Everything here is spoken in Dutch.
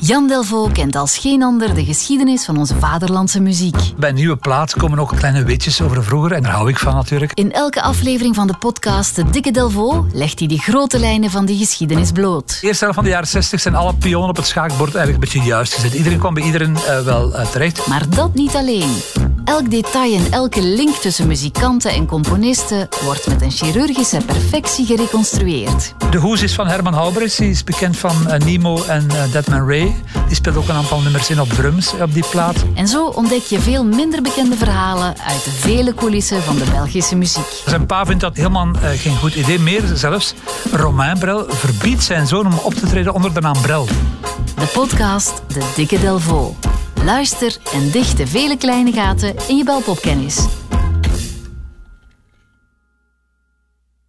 Jan Delvaux kent als geen ander de geschiedenis van onze vaderlandse muziek. Bij een nieuwe plaat komen ook kleine weetjes over vroeger en daar hou ik van natuurlijk. In elke aflevering van de podcast De Dikke Delvaux legt hij de grote lijnen van die geschiedenis bloot. De eerste helft van de jaren 60 zijn alle pionnen op het schaakbord eigenlijk een beetje juist gezet. Iedereen kwam bij iedereen uh, wel uh, terecht. Maar dat niet alleen. Elk detail en elke link tussen muzikanten en componisten wordt met een chirurgische perfectie gereconstrueerd. De hoes is van Herman Haubers, die is bekend van uh, Nemo en uh, Deadman Ray. Die speelt ook een aantal nummers in op drums op die plaat. En zo ontdek je veel minder bekende verhalen uit de vele coulissen van de Belgische muziek. Zijn pa vindt dat helemaal geen goed idee meer. Zelfs Romain Brel verbiedt zijn zoon om op te treden onder de naam Brel. De podcast De Dikke Delvaux. Luister en dicht de vele kleine gaten in je belpopkennis.